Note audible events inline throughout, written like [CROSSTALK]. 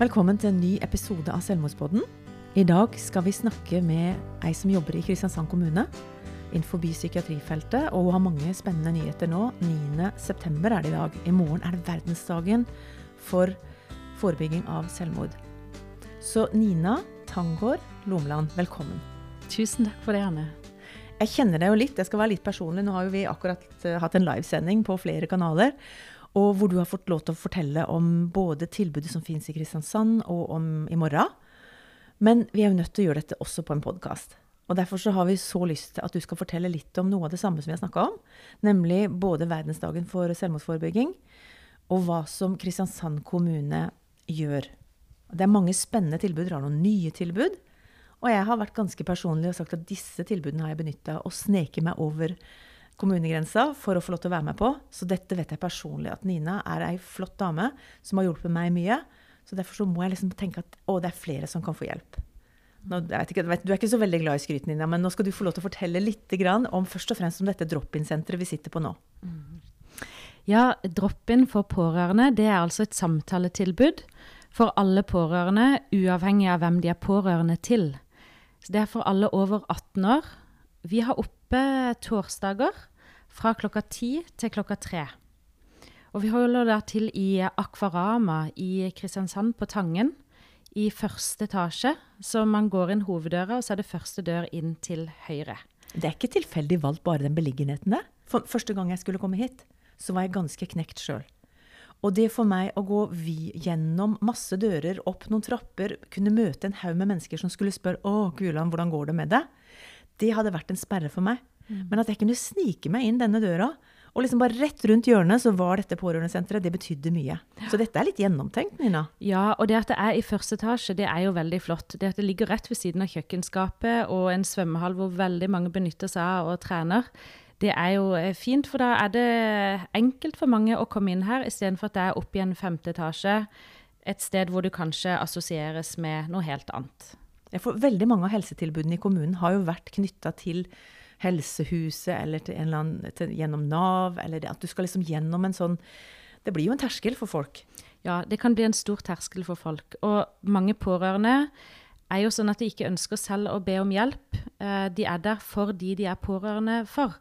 Velkommen til en ny episode av Selvmordspodden. I dag skal vi snakke med ei som jobber i Kristiansand kommune innenfor psykiatrifeltet, og hun har mange spennende nyheter nå. 9.9 er det i dag. I morgen er det verdensdagen for forebygging av selvmord. Så Nina Tangård Lomland, velkommen. Tusen takk for det, Anne. Jeg kjenner deg jo litt, jeg skal være litt personlig. Nå har jo vi akkurat uh, hatt en livesending på flere kanaler. Og hvor du har fått lov til å fortelle om både tilbudet som finnes i Kristiansand, og om i morgen. Men vi er jo nødt til å gjøre dette også på en podkast. Og Derfor så har vi så lyst til at du skal fortelle litt om noe av det samme som vi har snakka om. Nemlig både verdensdagen for selvmordsforebygging, og hva som Kristiansand kommune gjør. Det er mange spennende tilbud. Dere har noen nye tilbud. Og jeg har vært ganske personlig og sagt at disse tilbudene har jeg benytta og sneket meg over kommunegrensa for å få lov til å være med på. Så dette vet jeg personlig at Nina er ei flott dame som har hjulpet meg mye. Så derfor så må jeg liksom tenke at å, det er flere som kan få hjelp. Nå, ikke, du er ikke så veldig glad i skryt, Nina, men nå skal du få lov til å fortelle litt om først og fremst om dette drop-in-senteret vi sitter på nå. Ja, drop-in for pårørende det er altså et samtaletilbud for alle pårørende, uavhengig av hvem de er pårørende til. Så det er for alle over 18 år. Vi har oppe torsdager fra klokka ti til klokka tre. Og vi holder da til i Akvarama i Kristiansand på Tangen i første etasje. Så man går inn hoveddøra, og så er det første dør inn til høyre. Det er ikke tilfeldig valgt bare den beliggenheten der. For første gang jeg skulle komme hit, så var jeg ganske knekt sjøl. Og det for meg å gå gjennom masse dører, opp noen trapper, kunne møte en haug med mennesker som skulle spørre 'Å, Gulan, hvordan går det med deg?' Det hadde vært en sperre for meg. Mm. Men at jeg kunne snike meg inn denne døra, og liksom bare rett rundt hjørnet så var dette pårørendesenteret. Det betydde mye. Så dette er litt gjennomtenkt, Nina? Ja, og det at det er i første etasje, det er jo veldig flott. Det at det ligger rett ved siden av kjøkkenskapet og en svømmehall hvor veldig mange benytter seg av og trener, det er jo eh, fint, for da er det enkelt for mange å komme inn her, istedenfor at det er opp i en femte etasje, et sted hvor du kanskje assosieres med noe helt annet. Ja, for veldig mange av helsetilbudene i kommunen har jo vært knytta til Helsehuset eller til eller annen, til, gjennom Nav, eller at du skal liksom gjennom en sånn Det blir jo en terskel for folk. Ja, det kan bli en stor terskel for folk. Og mange pårørende er jo sånn at de ikke ønsker selv å be om hjelp. Eh, de er der for de de er pårørende for.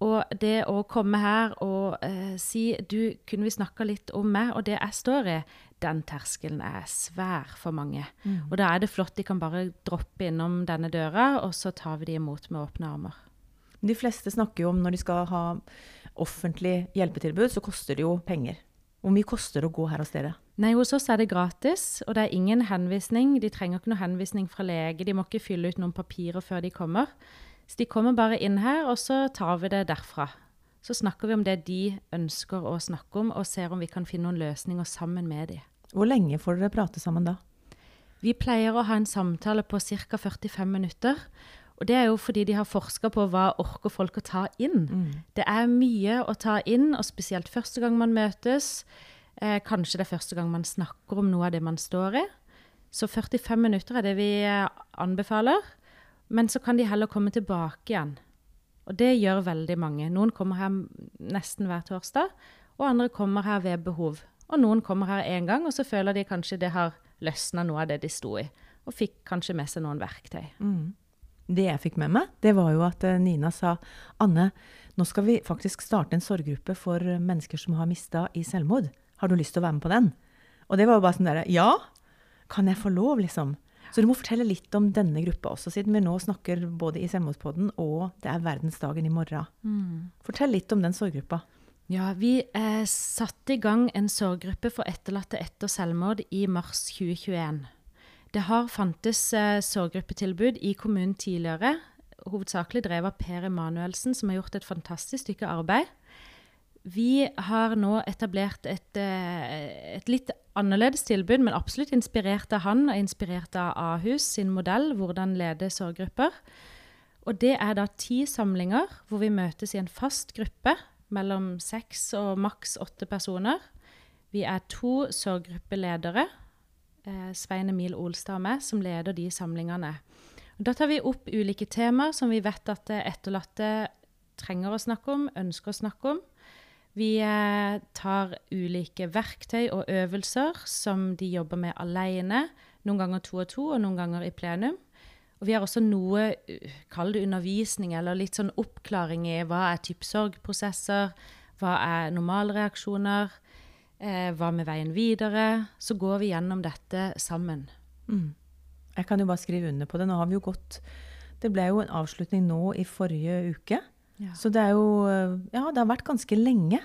Og det å komme her og eh, si du, kunne vi snakka litt om meg og det jeg står i, den terskelen er svær for mange. Mm. Og da er det flott de kan bare droppe innom denne døra, og så tar vi de imot med åpne armer. De fleste snakker jo om når de skal ha offentlig hjelpetilbud, så koster det jo penger. Hvor mye koster det å gå her hos dere? Nei, Hos oss er det gratis, og det er ingen henvisning. De trenger ikke noe henvisning fra lege, de må ikke fylle ut noen papirer før de kommer. Så de kommer bare inn her, og så tar vi det derfra. Så snakker vi om det de ønsker å snakke om, og ser om vi kan finne noen løsninger sammen med dem. Hvor lenge får dere prate sammen da? Vi pleier å ha en samtale på ca. 45 minutter. Og det er jo fordi de har forska på hva orker folk å ta inn. Mm. Det er mye å ta inn, og spesielt første gang man møtes. Eh, kanskje det er første gang man snakker om noe av det man står i. Så 45 minutter er det vi eh, anbefaler. Men så kan de heller komme tilbake igjen. Og det gjør veldig mange. Noen kommer her nesten hver torsdag, og andre kommer her ved behov. Og noen kommer her én gang, og så føler de kanskje det har løsna noe av det de sto i. Og fikk kanskje med seg noen verktøy. Mm. Det jeg fikk med meg, det var jo at eh, Nina sa Anne, nå skal vi faktisk starte en sorggruppe for mennesker som har mista i selvmord. Har du lyst til å være med på den? Og det var jo bare sånn derre Ja, kan jeg få lov, liksom? Så du må fortelle litt om denne gruppa også, siden vi nå snakker både i Selvmordspodden og det er verdensdagen i morgen. Mm. Fortell litt om den sorggruppa. Ja, Vi eh, satte i gang en sorggruppe for etterlatte etter selvmord i mars 2021. Det har fantes eh, sorggruppetilbud i kommunen tidligere, hovedsakelig drevet av Per Emanuelsen, som har gjort et fantastisk stykke arbeid. Vi har nå etablert et, eh, et, litt annerledes tilbud, men absolutt inspirert av han og inspirert av Ahus sin modell, hvordan lede sorggrupper. Og det er da ti samlinger hvor vi møtes i en fast gruppe mellom seks og maks åtte personer. Vi er to sorggruppeledere, eh, Svein Emil Olstad og meg, som leder de samlingene. Og da tar vi opp ulike temaer som vi vet at etterlatte trenger å snakke om, ønsker å snakke om. Vi eh, tar ulike verktøy og øvelser som de jobber med alene. Noen ganger to og to, og noen ganger i plenum. Og vi har også noe, uh, kall det undervisning, eller litt sånn oppklaring i hva er type sorgprosesser, hva er normalreaksjoner, eh, hva med veien videre. Så går vi gjennom dette sammen. Mm. Jeg kan jo bare skrive under på det. Nå har vi jo gått Det ble jo en avslutning nå i forrige uke. Ja. Så det er jo Ja, det har vært ganske lenge.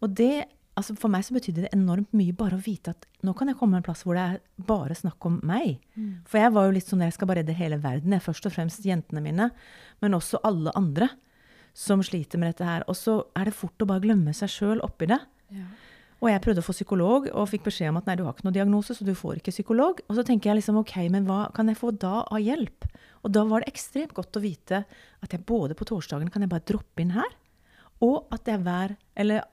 Og det altså For meg så betydde det enormt mye bare å vite at nå kan jeg komme en plass hvor det er bare snakk om meg. Mm. For jeg var jo litt sånn jeg skal bare redde hele verden. Jeg, først og fremst jentene mine, men også alle andre som sliter med dette her. Og så er det fort å bare glemme seg sjøl oppi det. Ja. Og jeg prøvde å få psykolog, og fikk beskjed om at nei, du har ikke noen diagnose, så du får ikke psykolog. Og så tenker jeg liksom ok, men hva kan jeg få da av hjelp? Og da var det ekstremt godt å vite at jeg både på torsdagen kan jeg bare droppe inn her, og at jeg hver Eller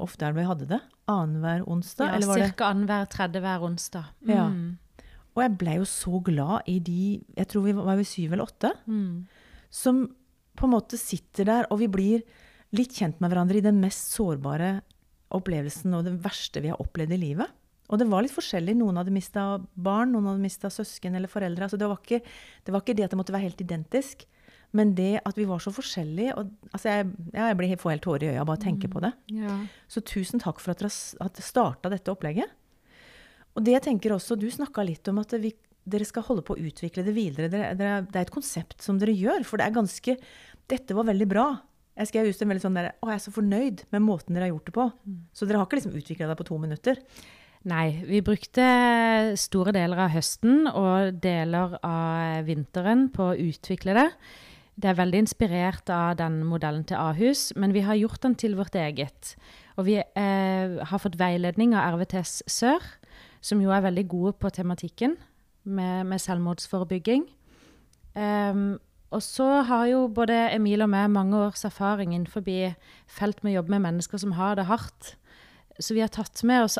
ofte er det vi hadde det. Annenhver onsdag. Ja, eller var Cirka annenhver tredje hver onsdag. Ja. Mm. Og jeg ble jo så glad i de Jeg tror vi var, vi syv eller åtte. Mm. Som på en måte sitter der, og vi blir litt kjent med hverandre i den mest sårbare opplevelsen og det verste vi har opplevd i livet. Og det var litt forskjellig. Noen hadde mista barn, noen hadde mista søsken eller foreldre. Altså det, var ikke, det var ikke det at det måtte være helt identisk, men det at vi var så forskjellige. Og, altså jeg, ja, jeg blir helt, får helt tårer i øya bare av å tenke på det. Ja. Så tusen takk for at dere starta dette opplegget. Og det jeg tenker også, Du snakka litt om at vi, dere skal holde på å utvikle det videre. Dere, dere, det er et konsept som dere gjør. For det er ganske Dette var veldig bra. Jeg skrev just en veldig sånn der, Å, jeg er så fornøyd med måten dere har gjort det på. Så dere har ikke liksom utvikla det på to minutter. Nei, vi brukte store deler av høsten og deler av vinteren på å utvikle det. Det er veldig inspirert av den modellen til Ahus, men vi har gjort den til vårt eget. Og vi eh, har fått veiledning av RVTS Sør, som jo er veldig gode på tematikken med, med selvmordsforebygging. Um, og så har jo både Emil og meg mange års erfaring innenfor felt med å jobbe med mennesker som har det hardt. Så vi har tatt med oss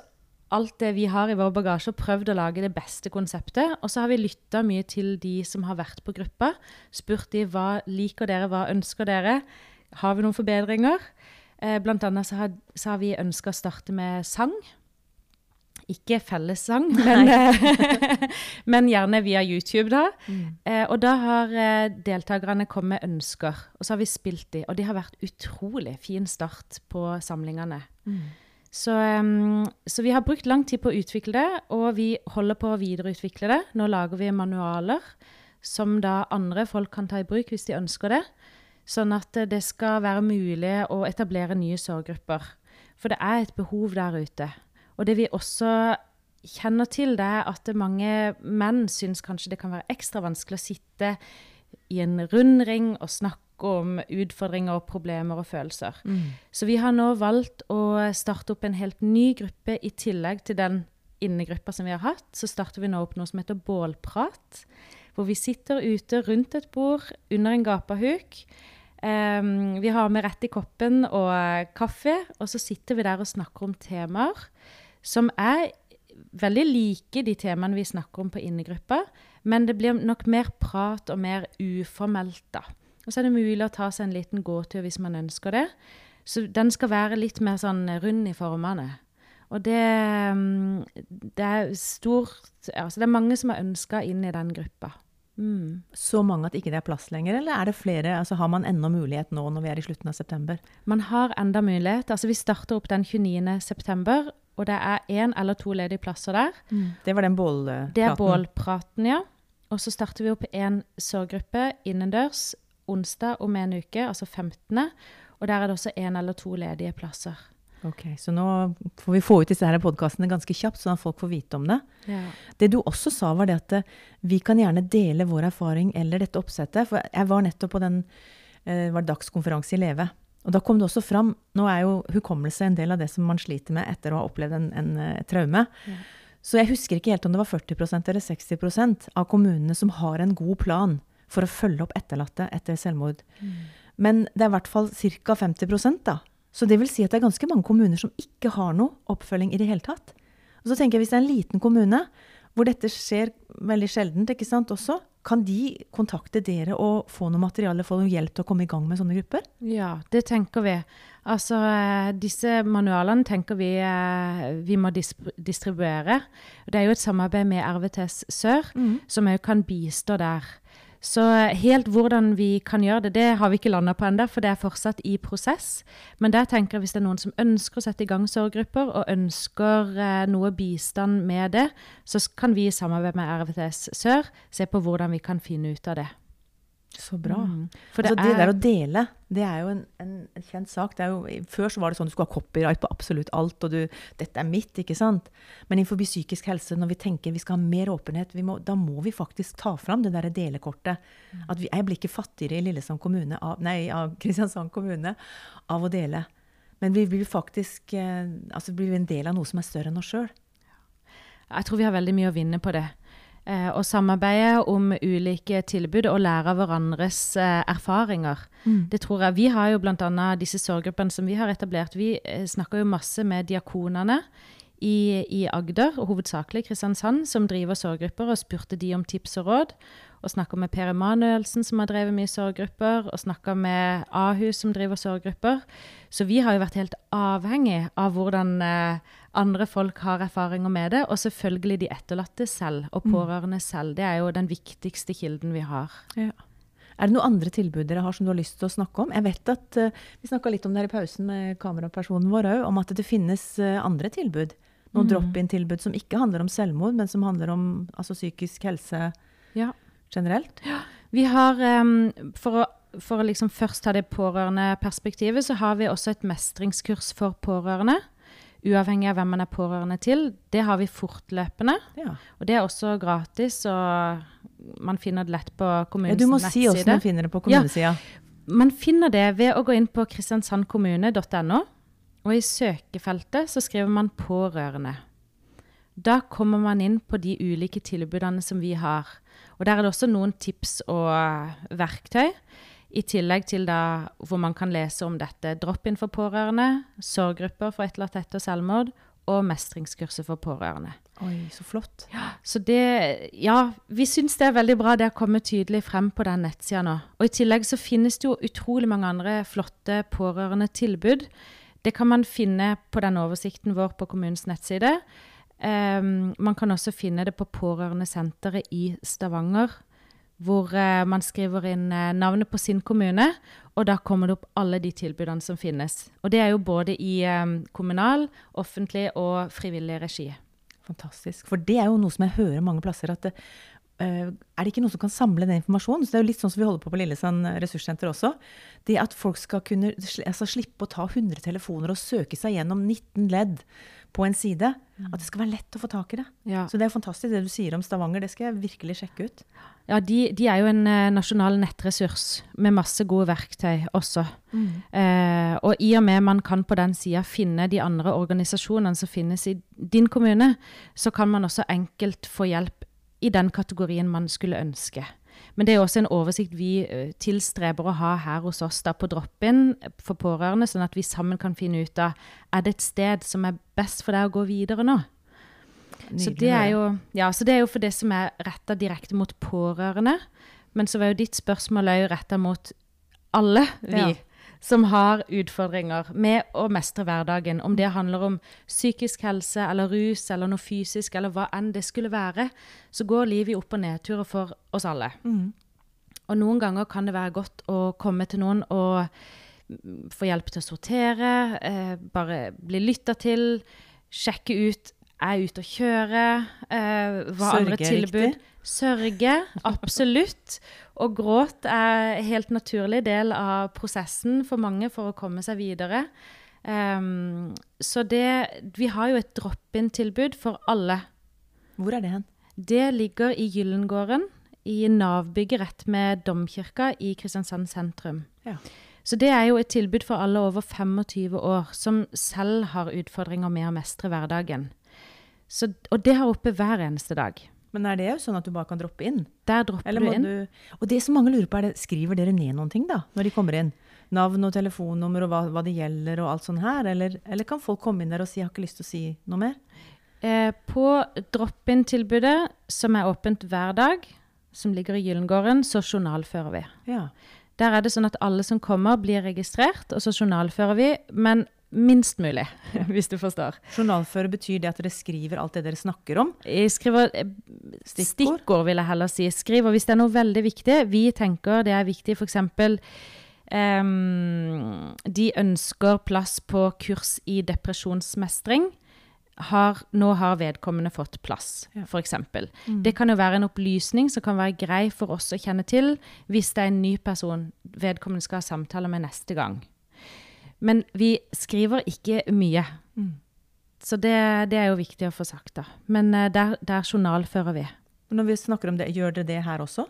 alt det vi har i vår bagasje, og prøvd å lage det beste konseptet. Og så har vi lytta mye til de som har vært på gruppa. Spurt de hva liker dere, hva ønsker dere? Har vi noen forbedringer? Eh, blant annet så har, så har vi ønska å starte med sang. Ikke fellessang, men, eh, [LAUGHS] men gjerne via YouTube, da. Eh, og da har eh, deltakerne kommet med ønsker, og så har vi spilt de. Og de har vært utrolig fin start på samlingene. Så, så vi har brukt lang tid på å utvikle det, og vi holder på å videreutvikle det. Nå lager vi manualer som da andre folk kan ta i bruk hvis de ønsker det. Sånn at det skal være mulig å etablere nye sorggrupper. For det er et behov der ute. Og det vi også kjenner til, det er at mange menn syns kanskje det kan være ekstra vanskelig å sitte i en rundring og snakke om utfordringer og problemer og følelser. Så vi har nå valgt å starte opp en helt ny gruppe i tillegg til den innegruppa som vi har hatt. Så starter vi nå opp noe som heter Bålprat. Hvor vi sitter ute rundt et bord under en gapahuk. Um, vi har med rett i koppen og kaffe, og så sitter vi der og snakker om temaer som er veldig like de temaene vi snakker om på innegruppa, men det blir nok mer prat og mer uformelt, da. Og så er det mulig å ta seg en liten gåtur hvis man ønsker det. Så den skal være litt mer sånn rund i formene. Og det, det er stort Altså det er mange som har ønska inn i den gruppa. Mm. Så mange at ikke det er plass lenger, eller er det flere? Altså Har man ennå mulighet nå når vi er i slutten av september? Man har enda mulighet. Altså Vi starter opp den 29. september, og det er én eller to ledige plasser der. Det var den bålpraten? Det er bålpraten, ja. Og så starter vi opp én sorggruppe innendørs onsdag om en uke, altså 15. Og der er det også én eller to ledige plasser. Ok, Så nå får vi få ut disse her podkastene ganske kjapt, sånn at folk får vite om det. Ja. Det du også sa, var det at eh, vi kan gjerne dele vår erfaring eller dette oppsettet. For jeg var nettopp på den eh, var dagskonferanse i Leve. Og da kom det også fram Nå er jo hukommelse en del av det som man sliter med etter å ha opplevd en, en, traume. Ja. Så jeg husker ikke helt om det var 40% eller 60% av kommunene som har en god plan for å følge opp etterlatte etter selvmord. Men det er i hvert fall ca. 50% da. Så det vil si at det er ganske mange kommuner som ikke har noe oppfølging i det hele tatt. Og så tenker jeg Hvis det er en liten kommune hvor dette skjer veldig sjeldent, ikke sant, også, kan de kontakte dere og få noe materiale, få noe hjelp til å komme i gang med sånne grupper? Ja, det tenker vi. Altså, eh, disse manualene tenker vi eh, vi må distribuere. Det er jo et samarbeid med RVTS Sør, Mm. som òg kan bistå der. Så helt hvordan vi kan gjøre det, det har vi ikke landa på ennå, for det er fortsatt i prosess. Men der tenker jeg hvis det er noen som ønsker å sette i gang sorggrupper, og ønsker eh, noe bistand med det, så kan vi i samarbeid med RVTS Sør se på hvordan vi kan finne ut av det. Så bra. Mm. For altså, det det er der å dele, det er jo en, en, en kjent sak. Det jo, før så var det sånn du skulle ha copyright på absolutt alt, og du, dette er mitt, ikke sant? Men innenfor psykisk helse, når vi tenker vi skal ha mer åpenhet, vi må, da må vi faktisk ta fram det der delekortet. At vi, jeg blir ikke fattigere i Lillesand kommune, av, nei, av [LAUGHS] Kristiansand kommune av å dele. Men vi blir faktisk eh, altså blir vi en del av noe som er større enn oss sjøl. Jeg tror vi har veldig mye å vinne på det. Eh, å samarbeide om ulike tilbud og lære av hverandres eh, erfaringer. Det tror jeg. Vi har jo bl.a. disse sorggruppene som vi har etablert. Vi eh, snakker jo masse med diakonene i, i Agder, og hovedsakelig Kristiansand, som driver sorggrupper, og spurte de om tips og råd. Og snakka med Per Emanuelsen, som har drevet mye sorggrupper, og snakka med Ahus, som driver sorggrupper. Så vi har jo vært helt avhengig av hvordan eh, andre folk har erfaringer med det, og selvfølgelig de etterlatte selv, og pårørende selv. Det er jo den viktigste kilden vi har. Er det noen andre tilbud dere har som du har lyst til å snakke om? Jeg vet at uh, Vi snakka litt om det her i pausen med kamerapersonen vår òg, om at det finnes uh, andre tilbud. Noen drop-in-tilbud som ikke handler om selvmord, men som handler om altså, psykisk helse Ja. generelt. Vi har, um, for å, for å liksom først ta det pårørendeperspektivet, så har vi også et mestringskurs for pårørende. Uavhengig av hvem man er pårørende til. Det har vi fortløpende. Ja. Og det er også gratis, og man finner det lett på Ja, kommunens du må si hvordan man finner det på kommunesida. Man finner det ved å gå inn på kristiansandkommune.no, og i søkefeltet så skriver man 'pårørende'. Da kommer man inn på de ulike tilbudene som vi har. Og der er det også noen tips og verktøy, i tillegg til da hvor man kan lese om dette. Drop-in for pårørende, sorggrupper for etterlatt etter selvmord, og mestringskurset for pårørende. Oi, så flott. Så det Ja, vi syns det er veldig bra det har kommet tydelig frem på den nettsida nå. Og i tillegg så finnes det jo utrolig mange andre flotte pårørendetilbud. Det kan man finne på den oversikten vår på kommunens nettside. Um, man kan også finne det på Pårørendesenteret i Stavanger, hvor eh, man skriver inn eh, navnet på sin kommune, og da kommer det opp alle de tilbudene som finnes. Og det er jo både i eh, kommunal, offentlig og frivillig regi. Fantastisk. For det er jo noe som jeg hører mange plasser, at det, eh, er det ikke noen som kan samle den informasjonen? Så det er jo litt sånn som vi holder på på Lillesand ressurssenter også. Det at folk skal kunne altså, slippe å ta 100 telefoner og søke seg gjennom 19 ledd på en side. At det skal være lett å få tak i det. Ja. Så det er fantastisk det du sier om Stavanger. Det skal jeg virkelig sjekke ut. Ja, de, de er jo en eh, nasjonal nettressurs med masse gode verktøy også. Eh, og i og med man kan på den sida finne de andre organisasjonene som finnes i din kommune, så kan man også enkelt få hjelp i den kategorien man skulle ønske. Men det er også en oversikt vi eh, tilstreber å ha her hos oss da på drop-in for pårørende, sånn at vi sammen kan finne ut av er det et sted som er best for deg å gå videre nå. Så det, jo, ja, så det er jo for det som er retta direkte mot pårørende. Men så var jo ditt spørsmål òg retta mot alle vi Ja. som har utfordringer med å mestre hverdagen. Om det handler om psykisk helse eller rus eller noe fysisk eller hva enn det skulle være, så går livet i opp- og nedturer for oss alle. Mm. Og noen ganger kan det være godt å komme til noen og mm, få hjelp til å sortere, eh, bare bli lytta til, sjekke ut er ute å kjøre, eh, hva Sørge andre tilbud. riktig. Sørge, absolutt. Og gråt er helt naturlig del av prosessen for mange for å komme seg videre. Um, så det Vi har jo et drop-in-tilbud for alle. Hvor er det hen? Det ligger i Gyllengården, i Nav-bygget rett med Domkirka i Kristiansand sentrum. Ja. Så det er jo et tilbud for alle over 25 år som selv har utfordringer med å mestre hverdagen. Så, og det har oppe hver eneste dag. Men er det jo sånn at du bare kan droppe inn? Der dropper Eller du inn. du Og det som mange lurer på, er det, skriver dere ned noen ting da, når de kommer inn? Navn og telefonnummer og hva, hva det gjelder og alt sånn her? Eller, eller kan folk komme inn der og si 'jeg har ikke lyst til å si noe mer'? Eh, på drop-in-tilbudet, som er åpent hver dag, som ligger i Gyllengården, så journalfører vi. Ja. Der er det sånn at alle som kommer, blir registrert, og så journalfører vi. Men minst mulig, [LAUGHS] hvis du forstår. Journalføre betyr det at dere skriver alt det dere snakker om? Jeg skriver eh, stikkord, stikkord vil jeg heller si. Skriver hvis det er noe veldig viktig. Vi tenker det er viktig f.eks. Um, de ønsker plass på kurs i depresjonsmestring. Har, nå har vedkommende fått plass, ja. f.eks. Mm. Det kan jo være en opplysning som kan være grei for oss å kjenne til hvis det er en ny person vedkommende skal ha samtale med neste gang. Men vi skriver ikke mye. Mm. Så det, det, er jo viktig å få sagt, da. Men uh, der, der, journalfører vi. Når vi snakker om det, gjør dere det her også?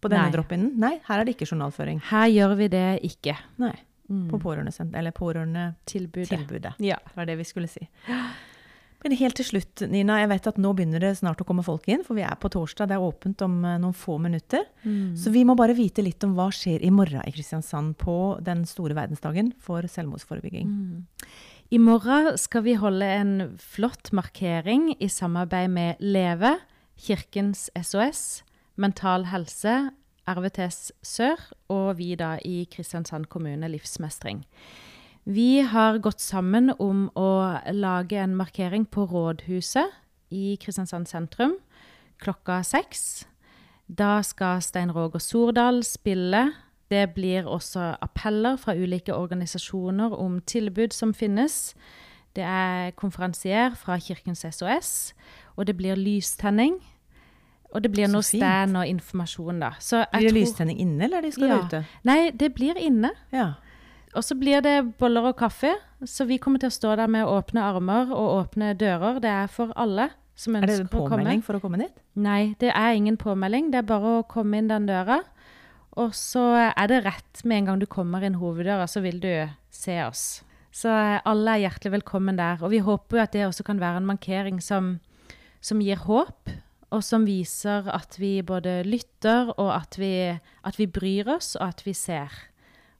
På denne drop-in? Nei, her er det ikke journalføring. Her gjør vi det ikke. Nei. Mm. På pårørende tilbudet. pårørendetilbudet. Ja. Det var det vi skulle si. Men helt til slutt, Nina. Jeg vet at nå begynner det snart å komme folk inn, for vi er på torsdag. Det er åpent om uh, noen få minutter. Mm. Så vi må bare vite litt om hva skjer i morgen i Kristiansand på den store verdensdagen for selvmordsforebygging. Mm. I morgen skal vi holde en flott markering i samarbeid med Leve, Kirkens SOS, Mental Helse, RVTS Sør og vi da i Kristiansand kommune Livsmestring. Vi har gått sammen om å lage en markering på Rådhuset i Kristiansand sentrum klokka seks. Da skal Stein Roger Sordal spille. Det blir også appeller fra ulike organisasjoner om tilbud som finnes. Det er konferansier fra Kirkens SOS, og det blir lystenning. Og det blir noe stand og informasjon, da. blir det lystenning inne, eller de skal ja. ute? Nei, det blir inne. Ja. Og så blir det boller og kaffe. Så vi kommer til å stå der med åpne armer og åpne dører. Det er for alle som ønsker å komme. Er det en påmelding for å komme dit? Nei, det er ingen påmelding. Det er bare å komme inn den døra. Og så er det rett med en gang du kommer inn hoveddøra, så vil du se oss. Så alle er hjertelig velkommen der. Og vi håper jo at det også kan være en markering som, som gir håp, og som viser at vi både lytter, og at vi, at vi bryr oss, og at vi ser.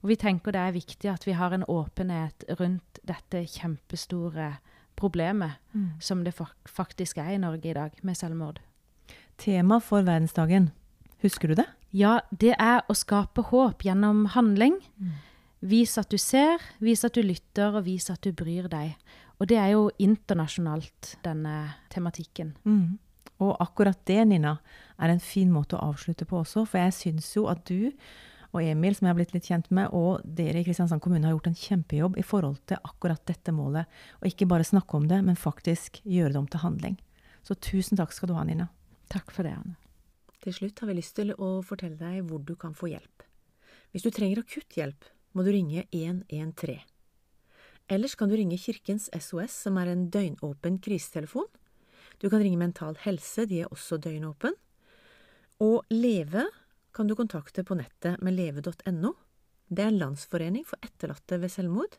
Og vi tenker det er viktig at vi har en åpenhet rundt dette kjempestore problemet mm. som det faktisk er i Norge i dag, med selvmord. Tema for verdensdagen, husker du det? Ja, det er å skape håp gjennom handling. Mm. Vis at du ser, vis at du lytter, og vis at du bryr deg. Og det er jo internasjonalt, denne tematikken. Mm. Og akkurat det, Nina, er en fin måte å avslutte på også. For jeg syns jo at du og Emil, som jeg har blitt litt kjent med, og dere i Kristiansand kommune har gjort en kjempejobb i forhold til akkurat dette målet. Og ikke bare snakke om det, men faktisk gjøre det om til handling. Så tusen takk skal du ha, Nina. Takk for det, Anne. Til slutt har vi lyst til å fortelle deg hvor du kan få hjelp. Hvis du trenger akutt hjelp, må du ringe 113. Ellers kan du ringe Kirkens SOS, som er en døgnåpen krisetelefon. Du kan ringe Mental Helse, de er også døgnåpen. Og Leve kan du kontakte på nettet med leve.no. Det er en landsforening for etterlatte ved selvmord.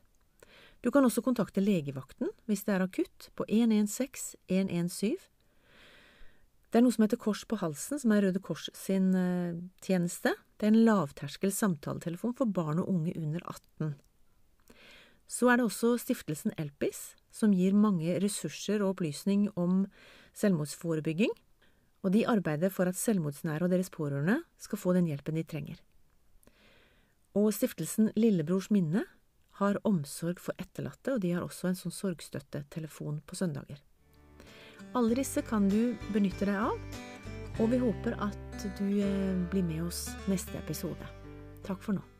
Du kan også kontakte legevakten hvis det er akutt, på 116 117. Det er noe som heter Kors på halsen, som er Røde Kors sin uh, tjeneste. Det er en lavterskel samtaletelefon for barn og unge under 18. Så er det også stiftelsen Elpis, som gir mange ressurser og opplysning om selvmordsforebygging og de arbeider for at selvmordsnære og deres pårørende skal få den hjelpen de trenger. Og stiftelsen Lillebrors minne har omsorg for etterlatte, og de har også en sånn sorgstøttetelefon på søndager. Alle disse kan du benytte deg av, og vi håper at du eh, blir med oss neste episode. Takk for nå.